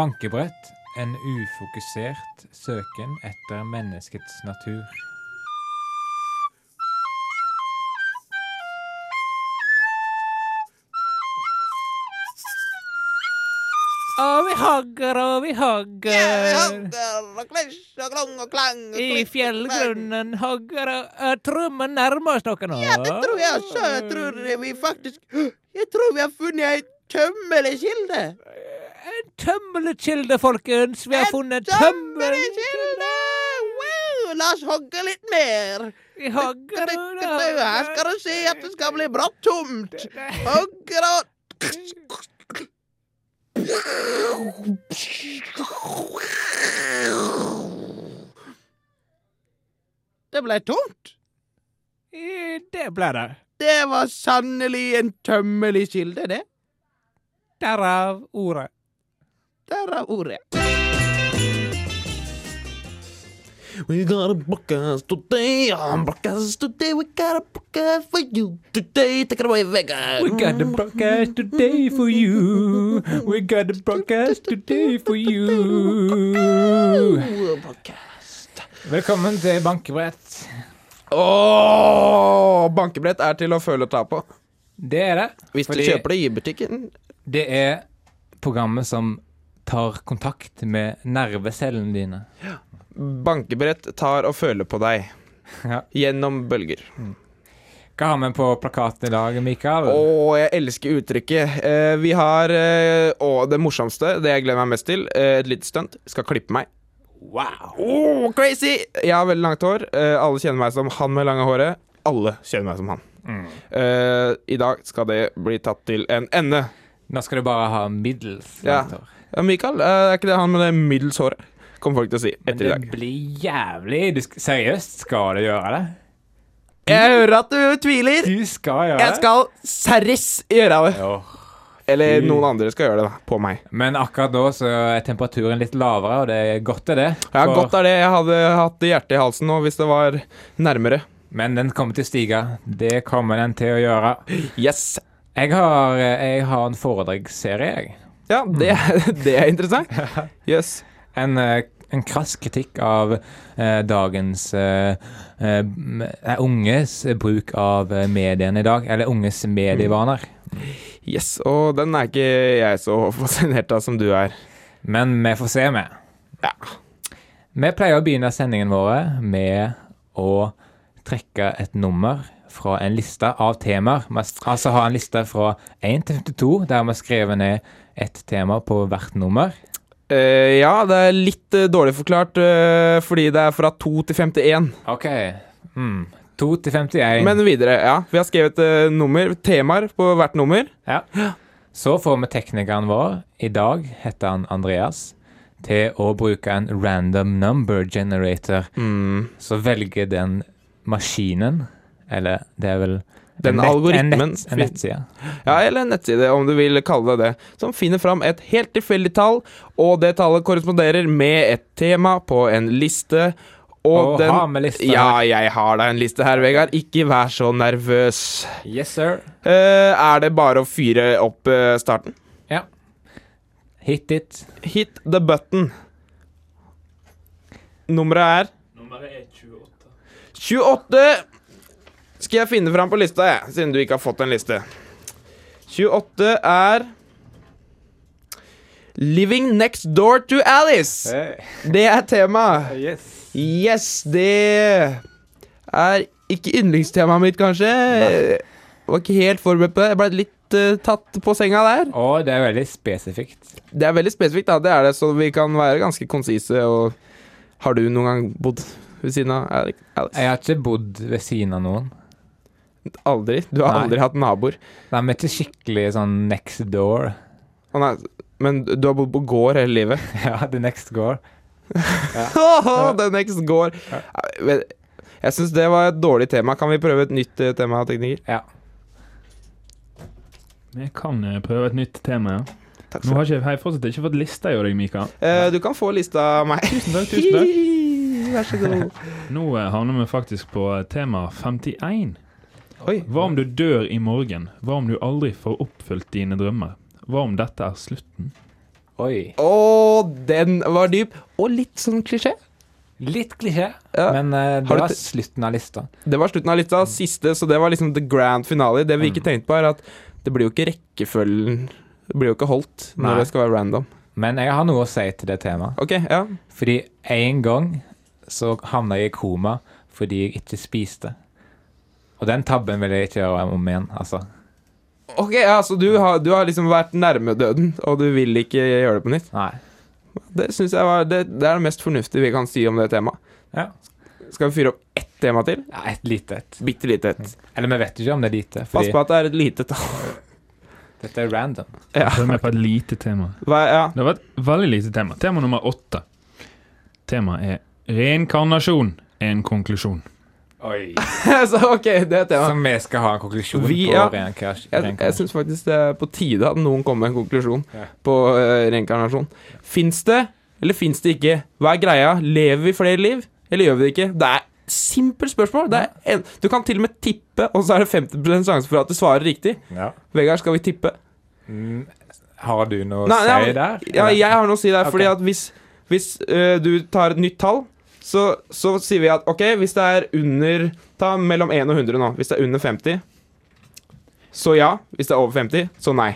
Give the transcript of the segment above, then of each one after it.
Bankebrett. En ufokusert søken etter menneskets natur. Og vi hogger og vi hogger. I fjellgrunnen hogger og uh, trommen nærmer oss dere nå. Ja, det tror jeg også. Jeg tror vi faktisk Jeg tror vi har funnet ei tømmelkilde. En tømmelkilde, folkens. Vi har funnet en tømmelkilde. Wow, la oss hogge litt mer. Vi hogger og Her skal du se at det skal bli brått tomt. Hogger og Det ble tomt. Det ble det. Det var sannelig en tømmelig kilde, det. Derav ordet. Derav ordet. We got a podcast today, um, podcast today, we got a podcast for you today. Take it away, Vega. We got a broadcast today for you. We got a broadcast today for you. Podcast. Velkommen til Bankebrett. Åh, bankebrett er til å føle og ta på. Det er det. Hvis du kjøper det i butikken. Det er programmet som tar kontakt med nervecellene dine. Bankebrett tar og føler på deg. Ja. Gjennom bølger. Hva har vi på plakaten i dag, Mikael? Å, jeg elsker uttrykket. Eh, vi har eh, Og det morsomste, det jeg gleder meg mest til, eh, et lite stunt. Skal klippe meg. Wow! Oh, crazy! Jeg har veldig langt hår. Eh, alle kjenner meg som han med lange håret. Alle kjenner meg som han. Mm. I dag skal det bli tatt til en ende. Nå skal du bare ha middels Ja. langt hår. Ja, Mikael, eh, er ikke det han med det middels håret? Kommer folk til å si etter i dag. det blir jævlig du sk Seriøst, skal du gjøre det? Jeg hører at du tviler. Du skal gjøre Jeg skal serris gjøre det. Jo. Eller noen andre skal gjøre det, da. På meg. Men akkurat da så er temperaturen litt lavere, og det er godt er det. Ja, Godt er det. Jeg hadde hatt hjertet i halsen nå hvis det var nærmere. Men den kommer til å stige. Det kommer den til å gjøre. Yes. Jeg har, jeg har en foredragsserie, jeg. Ja, det, det er interessant. Yes. En, eh, en krass kritikk av eh, dagens eh, eh, eh, unges bruk av mediene i dag. Eller unges medievaner. yes. Og den er ikke jeg så fascinert av som du er. Men vi får se, vi. Ja. Vi pleier å begynne sendingen våre med å trekke et nummer fra en liste av temaer. Altså ha en liste fra 1 til 52, der vi har skrevet ned ett tema på hvert nummer. Uh, ja, det er litt uh, dårlig forklart uh, fordi det er fra 2 til 51. OK. Mm. 2 til 51. Men videre, ja. Vi har skrevet nummer, temaer på hvert nummer. Ja. Så får vi teknikeren vår, i dag heter han Andreas, til å bruke en random number generator. Mm. Så velger den maskinen, eller det er vel Den en algoritmen En, nett, en nettside. Ja, eller en nettside, om du vil kalle det det, som finner fram et helt tilfeldig tall, og det tallet korresponderer med et tema på en liste. Og, Og den ha med liste Ja, jeg har da en liste her, Vegard. Ikke vær så nervøs. Yes, sir. Uh, er det bare å fyre opp uh, starten? Ja. Hit it. Hit the button. Er Nummeret er 28. 28. Skal jeg finne fram på lista, jeg, siden du ikke har fått en liste. 28 er Living next door to Alice. Det er temaet. Yes. Yes, det er ikke yndlingstemaet mitt, kanskje. Nei. var ikke helt forberedt på det. Jeg ble litt uh, tatt på senga der. Og det er veldig spesifikt. Det er veldig spesifikt, da. Det er det, så vi kan være ganske konsise. Og har du noen gang bodd ved siden av Alex. Jeg har ikke bodd ved siden av noen. Aldri? Du har Nei. aldri hatt naboer? Nei, men ikke skikkelig sånn next door. Å nei, men du har bodd på gård hele livet? Ja, the next door. The next gård. Jeg, jeg syns det var et dårlig tema. Kan vi prøve et nytt eh, tema, tekniker? Ja. Vi kan eh, prøve et nytt tema. ja. Takk Nå har jeg fortsatt ikke fått lista i deg, Mika. Eh, Du kan få lista av meg. Tusen takk. tusen takk. Vær så god. Nå eh, havner vi faktisk på eh, tema 51. Oi. Hva om du dør i morgen? Hva om du aldri får oppfylt dine drømmer? Hva om dette er slutten? Oi. Å, den var dyp. Og litt sånn klisjé. Litt klisjé, Ja. men uh, det var slutten av lista. Det var slutten av lista. Siste, så det var liksom the grand finale. Det vi ikke tenkte på, er at det blir jo ikke rekkefølgen Det blir jo ikke holdt når Nei. det skal være random. Men jeg har noe å si til det temaet. OK, ja. Fordi en gang så havna jeg i koma fordi jeg ikke spiste. Og den tabben vil jeg ikke gjøre om igjen, altså. Ok, ja, Så du har, du har liksom vært nærme døden, og du vil ikke gjøre det på nytt? Nei. Det synes jeg var det, det er det mest fornuftige vi kan si om det temaet. Ja. Skal vi fyre opp ett tema til? ja et lite et. Bitte lite et. Eller vi vet ikke om det er lite, Pass på at det er et lite tall. dette er random. Ja. Følg med på et lite tema. Hva, ja. Det var et veldig lite tema. Tema nummer åtte. Temaet er reinkarnasjon. En konklusjon. Oi. så ok, det er tema. Vi skal ha en konklusjon Vi- på ja. reinkarnasjon? Jeg, jeg syns faktisk det er på tide at noen kommer med en konklusjon Ja. på uh, reinkarnasjon. Fins det, eller fins det ikke? Hva er greia? Lever vi flere liv, eller gjør vi det ikke? Det er simpelt spørsmål. Det er en, du kan til og med tippe, og så er det 50 sjanse for at du svarer riktig. Ja. Vegard, skal vi tippe? Mm, Har du noe Nei, å si der? Ja, jeg har noe å si der, Okay. fordi at hvis, hvis øh, du tar et nytt tall, så, så sier vi at ok, hvis det er under Ta mellom 1 og 100 nå. Hvis det er under 50, så ja. Hvis det er over 50, så nei.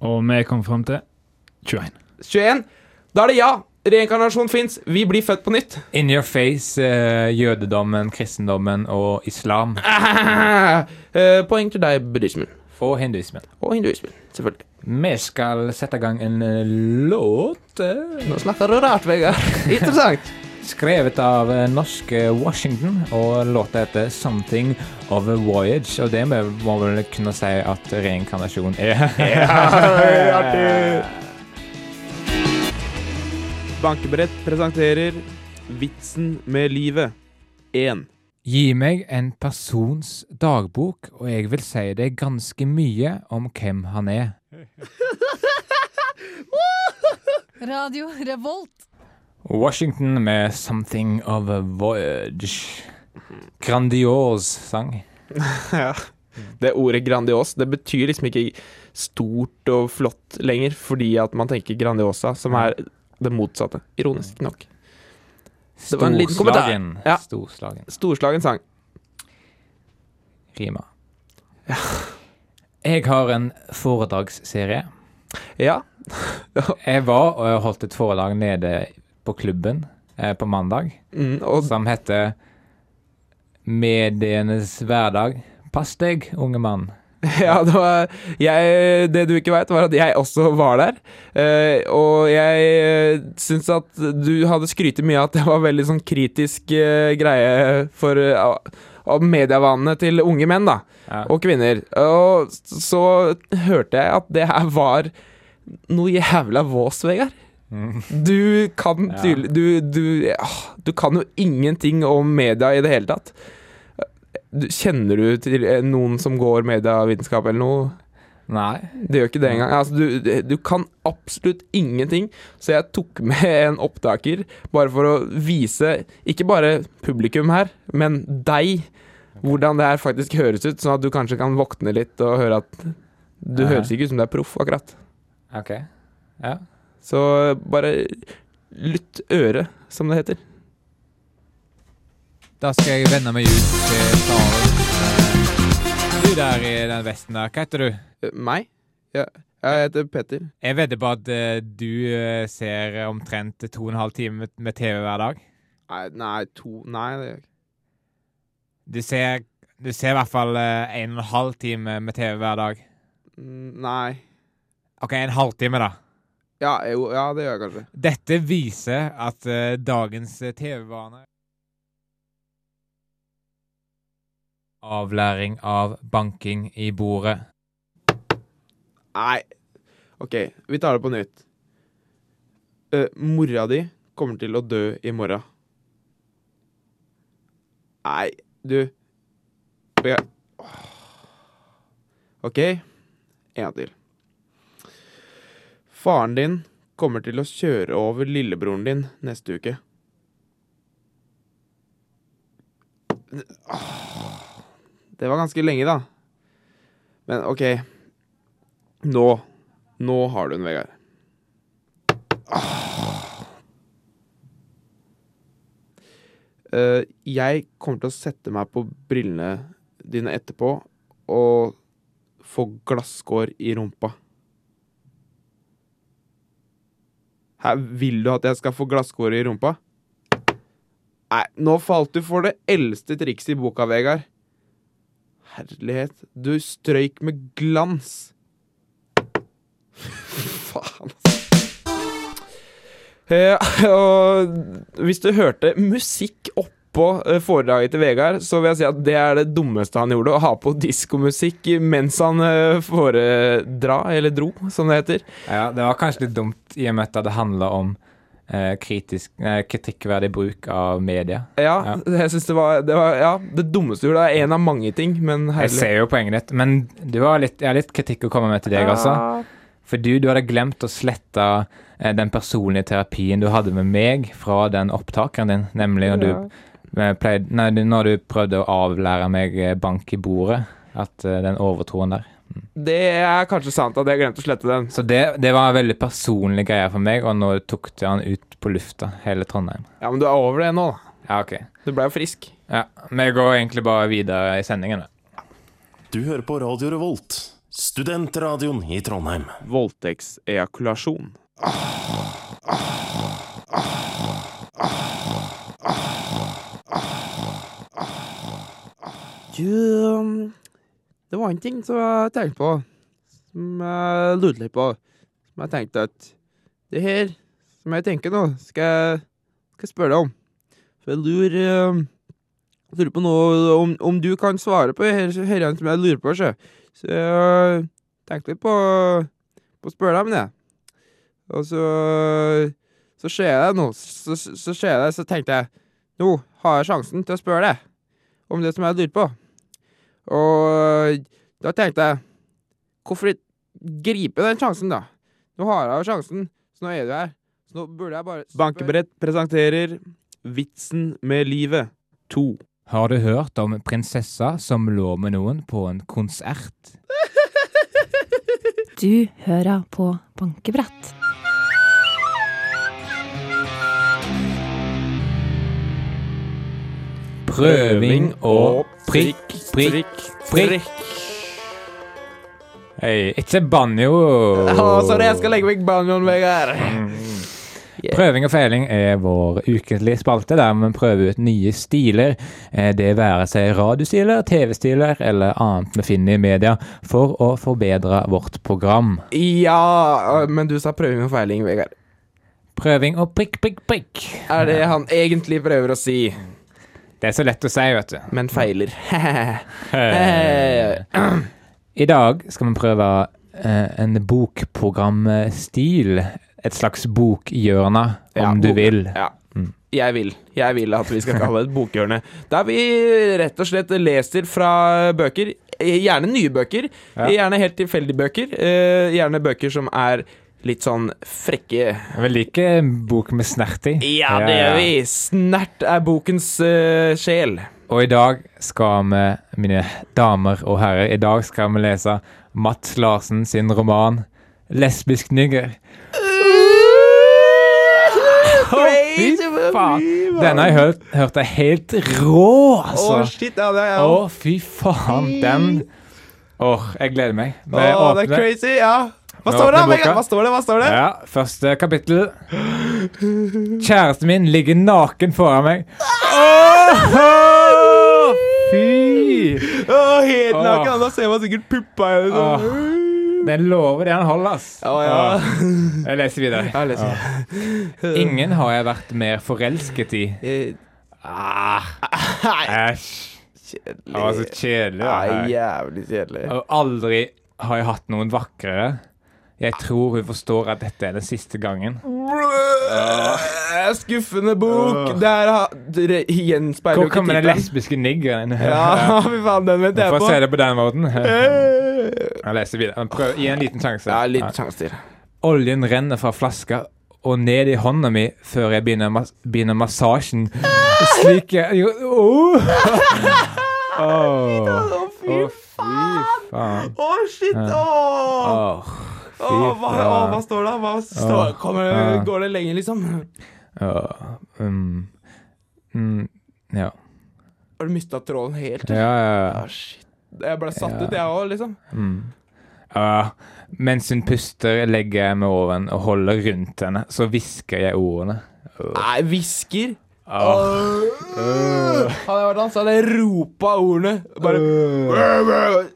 Og vi kom fram til 21. 21. Da er det ja. Reinkarnasjon fins. Vi blir født på nytt. In your face, uh, jødedommen, kristendommen og islam. Eh, poeng til deg, buddhismen. Og hinduismen. Og hinduismen, selvfølgelig. Vi skal sette i gang en eh, låt eh, Nå snakker du rart, Vegard. Interessant. skrevet av eh, norske Washington, og låta heter 'Something of a Voyage'. Og det må vel kunne si at reinkarnasjon er. artig. Bankebrett presenterer Vitsen med livet 1. Gi meg en persons dagbok, og jeg vil si deg ganske mye om hvem han er. Radio Revolt. Washington med 'Something of a Voyage'. Grandios sang. Ja. Det ordet grandios det betyr liksom ikke stort og flott lenger, fordi at man tenker grandiosa, som er det motsatte. Ironisk nok. Det var en liten kommentar. Storslagen. Ja. Storslagen. Storslagen sang. Rima. Jeg har en foredragsserie. Ja. Jeg var og holdt et foredrag nede på klubben eh, på mandag, Mm, og som heter Medienes hverdag. Pass deg, unge mann. Ja, det var jeg, Det du ikke veit, var at jeg også var der. Eh, og jeg eh, syns at du hadde skrytt mye av at det var veldig sånn kritisk eh, greie for eh, av- medievanene til unge menn, da. Ja. Og kvinner. Og så hørte jeg at det her var noe jævla vås, Vegard. Mm. Du kan tydelig du, du, ja, du kan jo ingenting om media i det hele tatt. Kjenner du til eh, noen som går medievitenskap eller noe? Nei. Det gjør ikke det engang. Altså, du, du kan absolutt ingenting. Så jeg tok med en opptaker bare for å vise, ikke bare publikum her, men deg, hvordan det her faktisk høres ut, sånn at du kanskje kan våkne litt og høre at du Nei. høres ikke ut som du er proff, akkurat. OK. Ja. Så bare lytt øret, som det heter. Da skal jeg vende meg ut til salen. Du der i den vesten der, hva heter du? Eh, Meg? Ja, jeg heter Petter. Jeg vedder på at eh, du eh, ser omtrent to og en halv time med, TV hver dag. Nei, nei, to Nei, det gjør jeg ikke. Du ser, du ser i hvert fall en og en halv time med TV hver dag. Mm, Nei. OK, en halvtime, da. Ja, jo, ja, det gjør jeg kanskje. Dette viser at dagens TV-vane Avlæring av banking i bordet. Nei. OK, vi tar det på nytt. Uh, mora di kommer til å dø i morgen. Nei, du. OK, en til. Faren din kommer til å kjøre over lillebroren din neste uke. Åh. Det var ganske lenge, da. Men OK. Nå. Nå har du den, Vegard. Ah. Uh, jeg kommer til å sette meg på brillene dine etterpå og få glasskår i rumpa. Hæ, vil du at jeg skal få glasskår i rumpa? Nei, nå falt du for det eldste trikset i boka, Vegard. Herlighet, du strøyk med glans. Faen, altså. Eh, og hvis du hørte musikk oppå eh, foredraget til Vegard, så vil jeg si at det er det dummeste han gjorde. Å ha på diskomusikk mens han eh, foredra, eller dro, som det heter. Ja, det var kanskje litt dumt i og med at det handla om kritisk, eh, kritikkverdig bruk av media. Ja, Ja. jeg synes det var, det var ja, det dummeste du gjorde. Det er en av mange ting, men Jeg ser jo poenget ditt, men du har litt, jeg har litt kritikk å komme med til deg også. For du, du hadde glemt å slette eh, den personlige terapien du hadde med meg fra den opptakeren din, nemlig når, du, eh, pleide, nei, når du prøvde å avlære meg eh, bank i bordet. At eh, den overtroen der. Det er kanskje sant at jeg glemte å slette den. Så det, det var en veldig personlig greie for meg, og nå tok jeg han ut på lufta, hele Trondheim. Ja, men du er over det nå, da. Ja, ok. Du ble jo frisk. Ja, Vi går egentlig bare videre i sendingen. da. Du hører på Radio Revolt, studentradioen i Trondheim. Voldtektsejakulasjon. Du, um, det var en ting som jeg tenkte på, som jeg lurte litt på. Som jeg tenkte at det her som jeg tenker nå, skal jeg, skal jeg spørre deg om. For jeg lurer, jeg lurer på noe om, om du kan svare på herrene som jeg lurer på. Så, jeg tenkte litt på, på å spørre deg om det. Og så så ser jeg det nå, så, så, så så tenkte jeg nå har jeg sjansen til å spørre deg om det som jeg lurer på. Og da tenkte jeg hvorfor gripe den sjansen, da? Nå har jeg jo sjansen, så nå er du her. Så nå burde jeg bare Bankebrett presenterer Vitsen med livet 2. Har du hørt om prinsessa som lå med noen på en konsert? Du hører på bankebrett. Prøving og prikk, prikk, prikk. Hei, ikke banjo! sorry, jeg skal legge meg banjoen, Vegard. Prøving og feiling er vår ukentlige spalte der vi prøver ut nye stiler. eh, Det være seg radiostiler, TV-stiler eller annet vi finner i media, for å forbedre vårt program. Ja, men du sa prøving og feiling, Vegard. Prøving og prikk, prikk, prikk. Er det han egentlig prøver å si, Det er så lett å si, vet du. men feiler? I dag skal vi prøve eh, en bokprogramstil. Et slags bokhjørne, om Ja, du vil. Ja. Mm. Jeg vil. Jeg vil at vi skal kalle det et bokhjørne. Der vi rett og slett leser fra bøker. Gjerne nye bøker. Gjerne helt tilfeldige bøker. Eh, gjerne bøker som er litt sånn frekke. Jeg vil like en bok med snert i. Ja, det gjør vi! Snert er bokens uh, sjel. Og i dag skal vi, mine damer og herrer, i dag skal vi lese Mats Larsen sin roman 'Lesbisk nigger'. Fy faen! Denne har jeg hørt, hørt er helt rå, Å, oh, shit, ja, det er Å, jeg fy faen. Den Åh, jeg gleder meg. Vi Å, det er crazy, ja. Hva står det? Hva står det? Hva står det? Ja, første kapittel. Kjæresten min ligger naken foran meg. Åh, fy! Oh, helt naken. Da ser man sikkert puppa hennes. Oh. Den lover det han holder, ass. Oh, ja. Åh, Jeg leser videre. Jeg leser. Ingen har jeg vært mer forelsket i. Eh, Ah, æsj. Det var så kjedelig. Her. jævlig kjedelig. Og aldri har jeg hatt noen vakrere. Jeg tror hun forstår at dette er den siste gangen. Brrr, Skuffende bok. Åh. Der gjenspeiler Hvor jo ikke kommer den lesbiske niggeren? Ja, fy faen, den venter jeg Hvorfor på. se det på den måten? Eh. Jeg leser videre. Prøv, gi en liten sjanse. Ja, liten Ja. sjanse til. Oljen renner fra flaska og ned i hånda mi før jeg begynner, mas begynner massasjen. Slik jeg jo, oh. Åh. Å, fy faen. Å, shit! Åh. Åh, hva, ja. åh, hva står det? Hva står. Kommer, Ja. Går det lenge, liksom? Ja. um, mm, Ja. Har du mista tråden helt? Ja, ja, ja. Ah, shit. Jeg ble satt Ja. ut, jeg òg, liksom. Mm. Ja, mens hun puster, legger jeg meg over henne og holder rundt henne. Så hvisker jeg ordene. Åh. Nei, hvisker. Åh. Hadde jeg vært han, så hadde jeg ropa ordene. Bare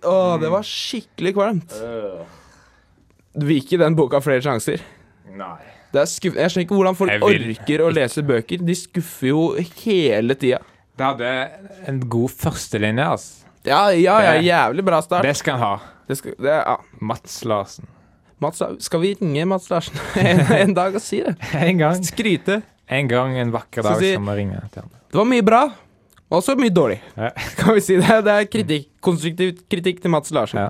Åh, det var skikkelig kvalmt. Du vil ikke den boka flere sjanser. Nei. Det er skuff... Jeg skjønner ikke hvordan folk orker å lese bøker. De skuffer jo hele tida. Det hadde en god førstelinje, altså. Ja, ja, ja, Det- jævlig bra start. Det skal han ha. Det skal, det, ja. Mats Larsen. Mats, skal vi ringe Mats Larsen en, en dag og si det? En gang. Skryte. En gang en vakker dag si- skal vi ringe til ham. Det var mye bra, også mye dårlig. Ja. Kan vi si det? Det er kritikk. Konstruktiv kritikk til Mats Larsen. Ja.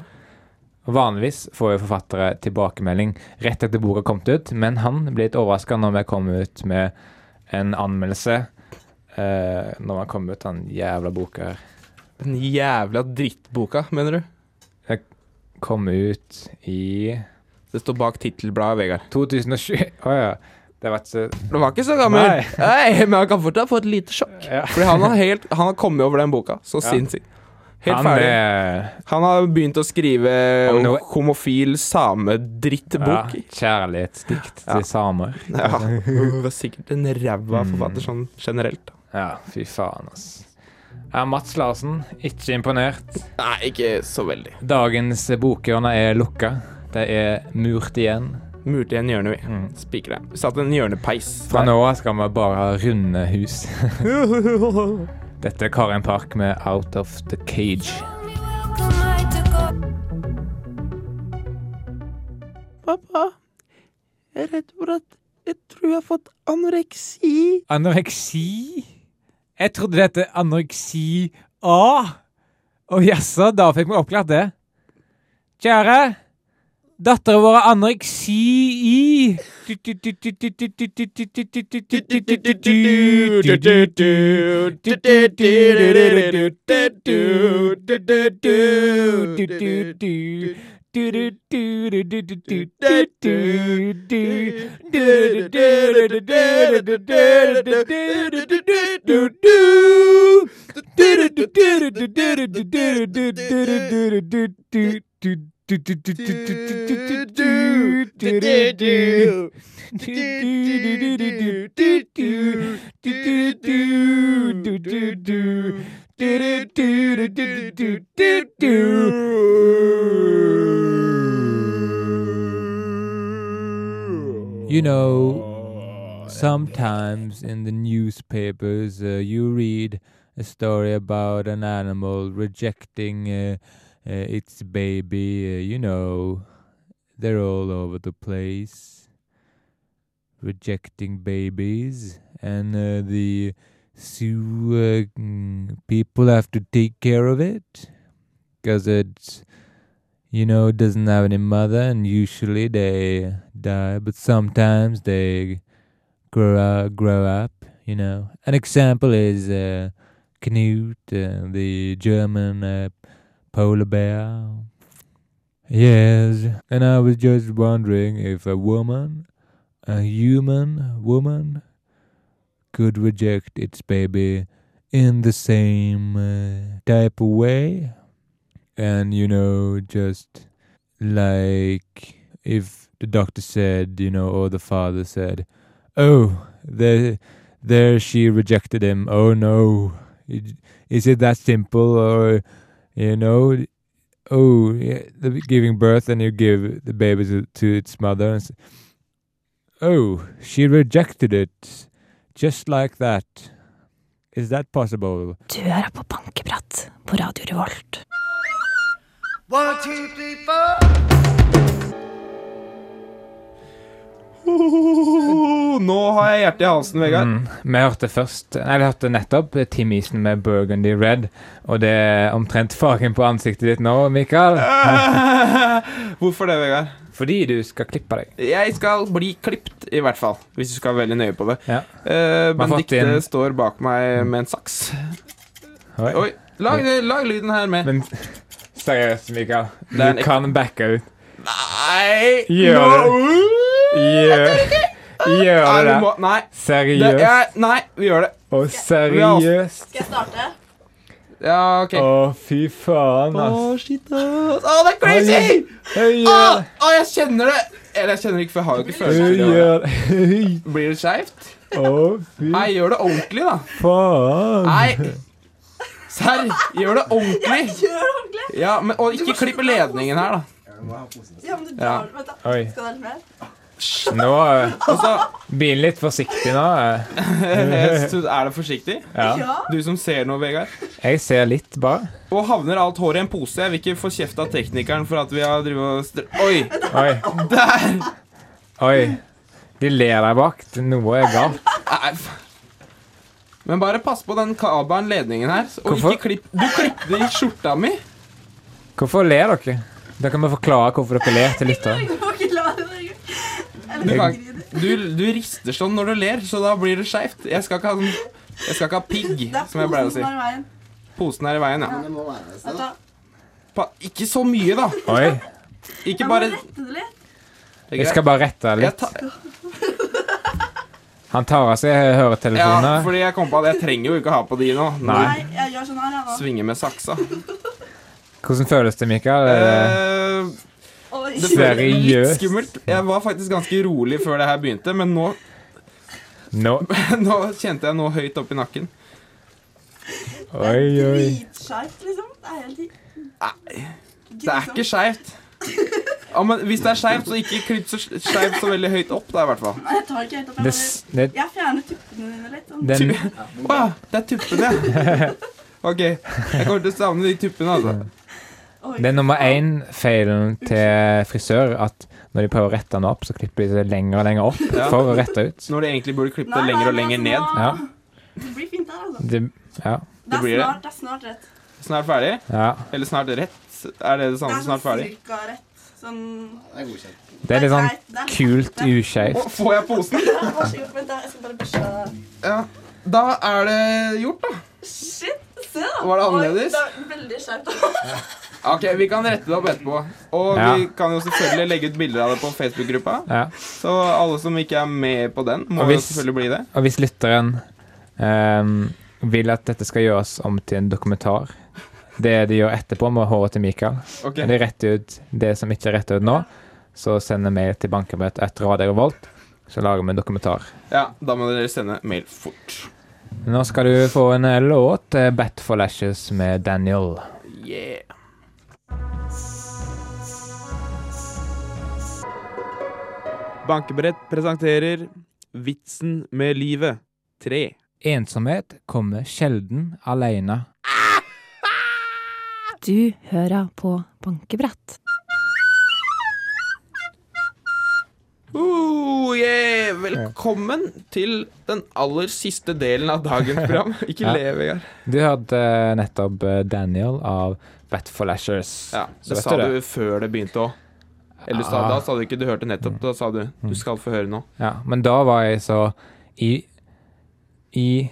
Vanligvis får jo forfattere tilbakemelding rett etter boka kom ut, men han ble litt overraska når vi kom ut med en anmeldelse. Eh, når man kom ut den jævla boka her. Den jævla drittboka, mener du? Kom ut i Det står bak tittelbladet, Vegard. 2020. Å ja. Det var så Du var ikke så gammel. Nei. Nei, men han kan fortsatt få et lite sjokk. ja. Fordi han har, helt, han har kommet over den boka. Så Ja. sinnssykt. Helt Han ferdig. er Han har begynt å skrive no homofil samedrittbok. ja, kjærlighetsdikt Ja. til samer. Ja. Det var sikkert en ræva Mm. forfatter sånn generelt. Ja, fy faen, ass. Ja, Mats Larsen, ikke imponert. Nei, ikke så veldig. Dagens bokhjørne er lukka. Det er murt igjen. Murt igjen hjørnet, vi. Mm. Spikre. Satt en hjørnepeis. Fra nå av skal vi bare ha runde hus. Dette er Karin Park med 'Out of the Cage'. Pappa, jeg er redd for at jeg tror jeg har fått anoreksi. Anoreksi? Jeg trodde det het anoreksi A. Å jaså, da fikk vi oppklart det. Kjære. Dattera vår har anoreksi i You know, sometimes in the newspapers uh, you read a story about an animal rejecting uh, uh, its baby. Uh, you know, they're all over the place rejecting babies, and uh, the zoo uh, mm, people have to take care of it because it's you know doesn't have any mother, and usually they die, but sometimes they grow up, grow up. You know, an example is uh, Knut, uh, the German uh, polar bear. Yes, and I was just wondering if a woman, a human woman, could reject its baby in the same uh, type of way. And, you know, just like if the doctor said, you know, or the father said, oh, there, there she rejected him. Oh no. Is it that simple? Or, you know, oh, yeah, the giving birth and you give the baby to, to its mother. And s- oh, she rejected it just like that. Is that possible? Du hører på Bankeprat på Radio Revolt. One, two, three, four. Nå har jeg hjertet i halsen, Vegard. Mm. Vi hørte først Nei, vi hørte nettopp Tim Eason med Burgundy Red. Og det er omtrent fargen på ansiktet ditt nå, Mikael. Hvorfor det, Vegard? Fordi du skal klippe deg. Jeg skal bli klipt, i hvert fall. Hvis du skal være veldig nøye på det. Ja. Uh, Benedikte inn- står bak meg med en saks. Oi. Oi, lag, lag lyden her med. Men seriøst, Mikael. Det Du kan backe ut. Nei! Gjør Nå- Gjør, gjør det må, nei. Det Seriøst. er, nei, vi gjør det. Å, seriøst? Skal jeg starte? Ja, OK. Å, fy faen, ass. shit, ass. Å, det er crazy! Å, det. å, jeg kjenner det! Eller jeg kjenner det ikke, for jeg har jo ikke følelser. det. det. Blir det skeivt? Å, Nei, gjør det ordentlig, da. faen. Nei. Serr, gjør det ordentlig. Gjør det ordentlig. Ja, men, Og ikke klipp ledningen her, da. Ja, men du Ja. drar Vent, da. Oi. Skal det være litt mer? Nå Begynn Og så blir han litt forsiktig nå. eh. er det forsiktig. Ja. Du som ser noe, Vegard. Jeg ser litt, bare. Og havner alt håret i en pose. Jeg vil ikke få kjeft av teknikeren for at vi har drivet og str... Oi! Oi. Der! Oi. De ler der bak. Noe er galt. Men bare pass på den kabelen, ledningen her. Og Hvorfor? ikke klipp Du klippte i skjorta mi. Hvorfor ler dere? Da kan vi forklare hvorfor dere ler til lytteren. Du kan, du, du rister sånn når du ler, så da blir det skeivt. Jeg skal ikke ha Jeg skal ikke ha pigg, som jeg pleier å si. som er i veien. Posen er i veien, ja. Da. Pa, ikke så mye, da. Oi. Ikke Jeg må bare rette det litt. Det er Jeg greit. skal bare rette Jeg litt. tar- Han tar av seg Ja, høretelefonene. fordi jeg kom på at jeg trenger jo ikke ha på de nå. Nei. Nei, jeg gjør sånn her, jeg da. Svinge med saksa. Hvordan føles det, Mikael? Er det- Eh, Det føles litt Seriøst? skummelt. Jeg var faktisk ganske rolig før det her begynte, men nå, Nå nå kjente jeg noe høyt oppi nakken. Oi, oi. Dritskeivt, liksom. Det er helt Nei, det er ikke skeivt. Ja, men hvis det er skeivt, så ikke klipp så skeivt så veldig høyt opp, da, i hvert fall. Nei, jeg tar ikke helt opp. Det, Jeg, det, bare, jeg fjerner tuppene dine litt. Sånn. den, Å ja, det er tuppene. OK. Jeg kommer til å savne de tuppene, altså. Oi. det er nummer én-feilen til frisør at når de prøver å rette den opp, så klipper de det lenger og lenger opp Ja. for å rette ut. Når de egentlig burde klippe det lenger og lenger altså, ned. Ja. Det blir fint der, altså. Det, ja. Det er, blir det. snart, det er snart rett. Snart ferdig? ja. Eller snart rett? Er det det Det samme er som snart sånn ferdig? cirka rett. Sånn Det er godkjent. Det er litt sånn kult Å, uskeivt. får jeg posen? Ja, da. Er det gjort, da. Shit, se da. Var det Oi, annerledes? det er veldig skjevt. Ok, Vi kan rette det opp etterpå. Og Ja. vi kan jo selvfølgelig legge ut bilder av det på Facebook-gruppa. Ja. Så alle som ikke er med på den, må hvis, jo selvfølgelig bli det. Og hvis lytteren um, vil at dette skal gjøres om til en dokumentar, det de gjør etterpå med håret til Mikael Ok, De retter ut det som ikke er rettet ut nå, så sender mail til bankebrett etter Radio Revolt, så lager vi en dokumentar. ja, Da må dere sende mail fort. Nå skal du få en låt, eh, Bat for Lashes med Daniel. Yeah. Bankebrett presenterer Vitsen med livet 3. Ensomhet kommer sjelden alene. Du hører på Bankebrett. Oh, yeah. Velkommen til den aller siste delen av dagens program. Ikke Ja. le, Vegard. Du hørte eh, nettopp eh, Daniel av Bat for Lashers. Ja, det sa du du før det begynte òg. Eller sa, Ah. da sa du ikke du hørte nettopp. Da sa du du skal få høre nå. Ja, men da var jeg så i I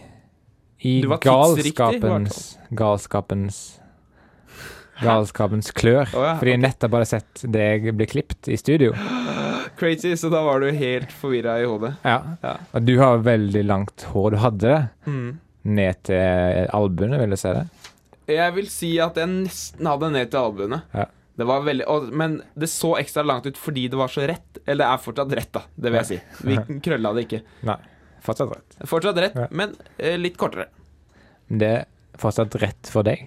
I galskapens Galskapens Galskapens klør. Oh, ja, fordi jeg nettopp bare sett deg bli klippet i studio. Crazy, så da var du helt forvirra i hodet. Ja. Ja. Og du har veldig langt hår. Du hadde det Mm. ned til albuene, vil jeg si det. Jeg vil si at jeg nesten hadde ned til albuene. Ja. Det var veldig, og, men det så ekstra langt ut fordi det var så rett. Eller det er fortsatt rett, da. Det vil jeg si. Vi krølla det ikke. Nei, fortsatt rett. Fortsatt rett, Ja. men eh, litt kortere. Det er fortsatt rett for deg.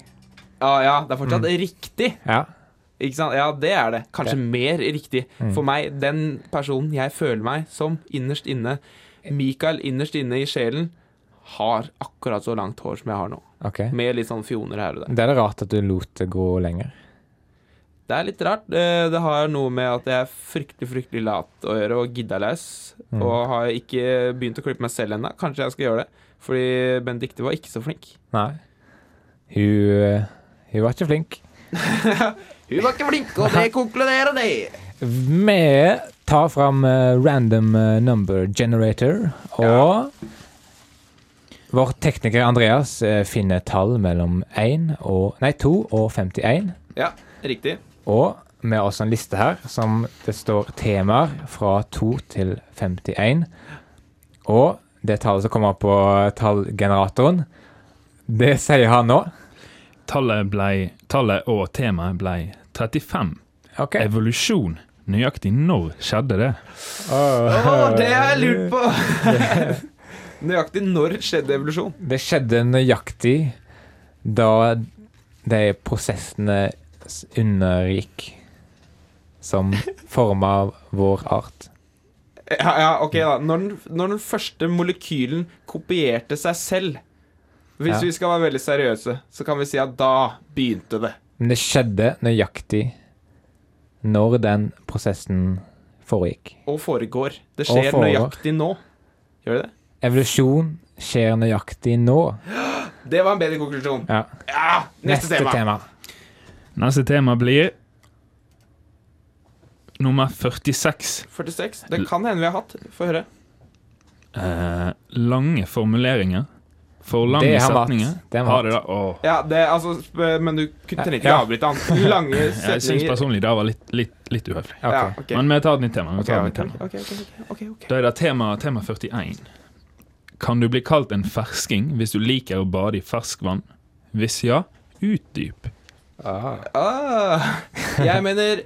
Ja, ja, det er fortsatt Mm. riktig. Ja. Ikke sant? Ja, det er det. Kanskje mer riktig. Mm. For meg, den personen jeg føler meg som innerst inne, Mikael innerst inne i sjelen, har akkurat så langt hår som jeg har nå. Okay. Med litt sånn fjoner her og der. Det er det rart at du lot det gå lenger. Det er litt rart. Det, det har noe med at jeg er fryktelig fryktelig lat å gjøre og gidda løs. Mm. Og har ikke begynt å klippe meg selv ennå. Kanskje jeg skal gjøre det. Fordi Benedicte var ikke så flink. Nei. Hun, eh, hun var ikke flink. Hun var ikke flink, og det konkluderer de. Vi tar fram eh, random eh, number generator, og vår tekniker Andreas eh, finner tall mellom 1 og Nei, 2 og 51. Ja, riktig. Og vi har også en liste her som det står temaer fra 2 til 51. Og det tallet som kommer på tallgeneratoren. Det sier han nå. Tallet, ble, tallet og temaet ble 35. Okay. Evolusjon. Nøyaktig når skjedde det? Å, det har jeg lurt på! Nøyaktig når skjedde evolusjon? Det skjedde nøyaktig da de prosessene undergikk som forma vår art. Ja, ja, ok da. Når den, når den første molekylen kopierte seg selv Hvis Ja. vi skal være veldig seriøse, så kan vi si at da begynte det. Men det skjedde nøyaktig når den prosessen foregikk. Og foregår. Det skjer foregår. nøyaktig nå. Gjør det det? Evolusjon skjer nøyaktig nå. Det var en bedre konklusjon. Ja. Ja, neste, tema. Neste tema blir nummer 46. 46. Det kan hende vi har hatt. Få høre. Eh, lange formuleringer. For lange Det har setninger. Det har Har det da? Oh. Ja, det, altså, men du kunne- trenger ikke Ja. avbryte han. Lange setninger. Jeg syns personlig det var litt, litt, litt uhøflig. Ja, okay. Men vi tar et nytt tema. Et nytt tema. Da er det tema, tema 41. Kan du bli kalt en fersking hvis du liker å bade i ferskvann? Hvis ja, utdyp. Ah, jeg mener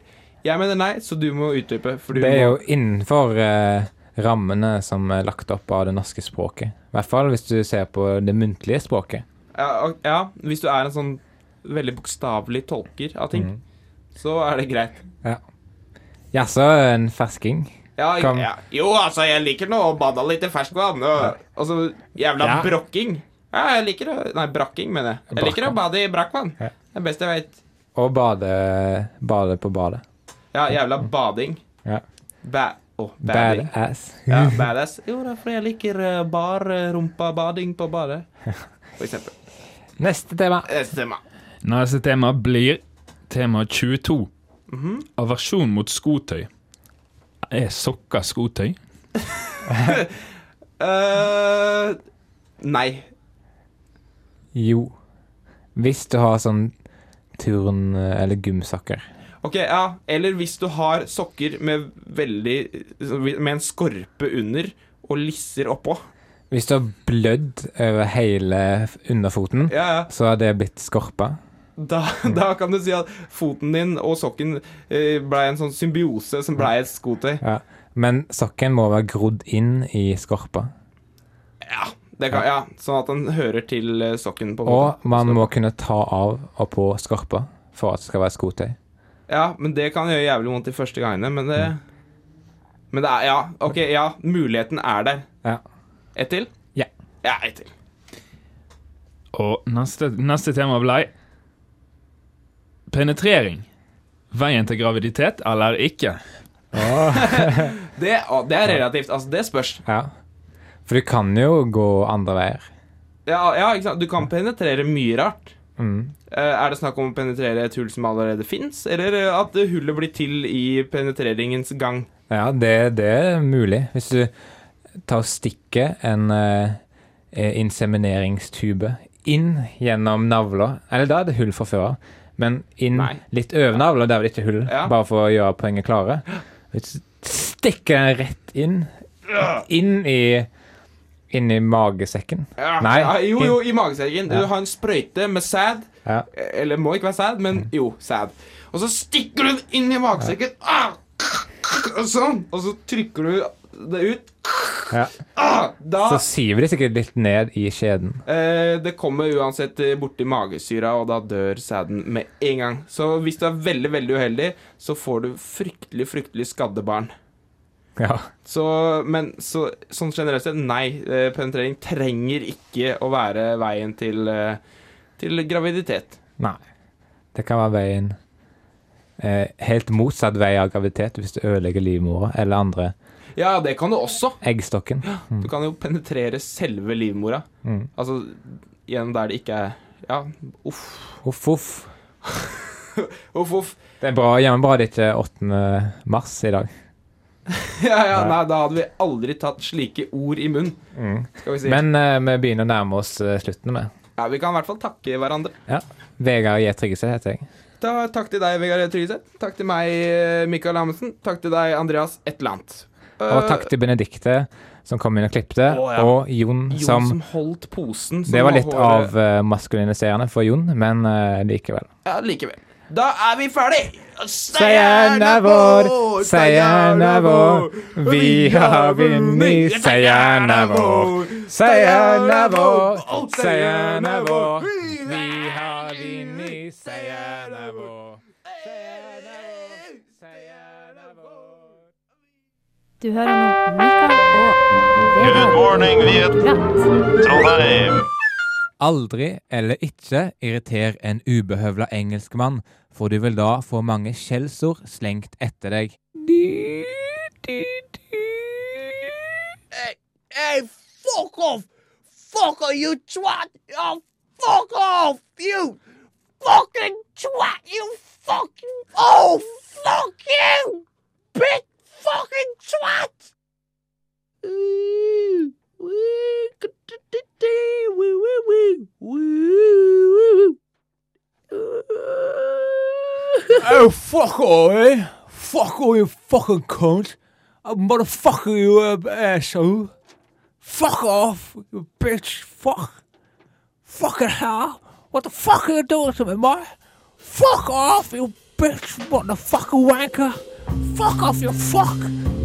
Jeg mener nei, så du må utdype. Det er jo innenfor eh, rammene som er lagt opp av det norske språket. I hvert fall hvis du ser på det muntlige språket. ja, og- ja, hvis du er en sånn veldig bokstavelig tolker av ting, mm. så er det greit. Ja. Jaså, en fersking? Ja, ja. Jo, altså, jeg liker nå å bade litt i ferskvann. Og, så jævla brokking. Ja, jeg liker å Nei, brakking, mener jeg. Jeg liker å bade i brakkvann. Det er best jeg veit. Og bade, bade på badet. Ja, jævla bading. Ja. Ba oh, bading. Badass. Ja, badass. Jo, det er fordi jeg liker uh, bar uh, rumpa-bading på badet. For eksempel. Neste tema. Neste tema. Neste tema blir tema 22. Mhm. Aversjon mot skotøy. Er sokker skotøy? uh, nei. Jo. Hvis du har sånn turn- eller gymsokker. Ok, ja. Eller hvis du har sokker med veldig Med en skorpe under og lisser oppå. Hvis du har blødd over hele underfoten, Ja, ja. så har det blitt skorpa. Da, da kan du si at foten din og sokken blei ble en sånn symbiose som ble et skotøy. Ja. Men sokken må være grodd inn i skorpa. Ja, kan, ja Sånn at den hører til eh, sokken. på en Og måte. man må kunne ta av og på skorpa for at det skal være skotøy. Ja, men det kan gjøre jævlig vondt de første gangene, men det Men det er Ja, OK, ja. Muligheten er der. Ja. Ett til? Ja. Ja, ett til. Og neste, neste tema blei penetrering. Veien til graviditet eller ikke? Det, det er relativt. Altså, det spørs. Ja. For du kan jo gå andre veier. Ja, ja, ikke sant. Du kan penetrere mye rart. Mm. Eh, Er det snakk om å penetrere et hull som allerede fins, eller eh, at hullet blir til i penetreringens gang? Ja, det, det er mulig. Hvis du tar og stikker en eh, insemineringstube inn gjennom navla Eller da er det hull fra før av, men inn Nei. litt over navla, der er det ikke hull, Ja. bare for å gjøre poenget klare. Hvis du stikker den rett inn, inn i inn i magesekken. Ja, Nei. Ja, jo, jo, i magesekken. Du har en sprøyte med sæd. Ja. Eller må ikke være sæd, men jo, sæd. Og så stikker du den inn i magesekken. Ah! Og Sånn. Og så trykker du det ut. Ja. Ah! Da Så siver de sikkert litt ned i skjeden. eh, Det kommer uansett eh, borti magesyra, og da dør sæden med en gang. Så hvis du er veldig, veldig uheldig, så får du fryktelig, fryktelig skadde barn. Ja. Så, men så, sånn generelt sett, nei. eh, Penetrering trenger ikke å være veien til, eh, til graviditet. Nei. Det kan være veien eh, helt motsatt vei av graviditet hvis du ødelegger livmora eller andre Ja, det kan du også. eggstokken. Du kan jo penetrere selve livmora. Mm. Altså gjennom der det ikke er Ja, uff. Uff, uff. Uff, uff. Det er bra. Jammen bra det ikke er 8. mars i dag. Ja, ja, nei, da hadde vi aldri tatt slike ord i munnen skal vi si. Men uh, vi begynner å nærme oss uh, slutten med. ja, vi kan i hvert fall takke hverandre. Ja. Vegard J. Tryggese heter jeg. Da, takk til deg, Vegard Tryggeset. Takk til meg, eh, Mikael Amundsen. Takk til deg, Andreas et eller annet. Og takk til Benedikte, som kom inn og klipte, Å, ja. og Jon, Jon som som holdt posen. som Det var litt av uh, maskuliniserende for Jon, men uh, likevel. Ja, likevel. Da er vi ferdig! Seieren er vår, seieren er vår, vi har vunnet, seieren er vår. Seieren er vår, seieren er vår, vi har vunnet, seieren er vår. Du hører nå Mikael og Good morning, Viet. Trondheim. Aldri eller ikke irriter en ubehøvla engelskmann, for du vil da få mange skjellsord slengt etter deg. Hey, hey, fuck off! Fuck off, you twat! Oh, fuck off, you fucking twat! You fucking oh, fuck you, big fucking twat! Oh, fuck off, eh? Fuck off, you fucking cunt. Uh, motherfucker, you uh, asshole. Fuck off, you bitch. Fuck. Fucking hell. What the fuck are you doing to me, man? Fuck off, you bitch, motherfucker wanker. Fuck off, you fuck.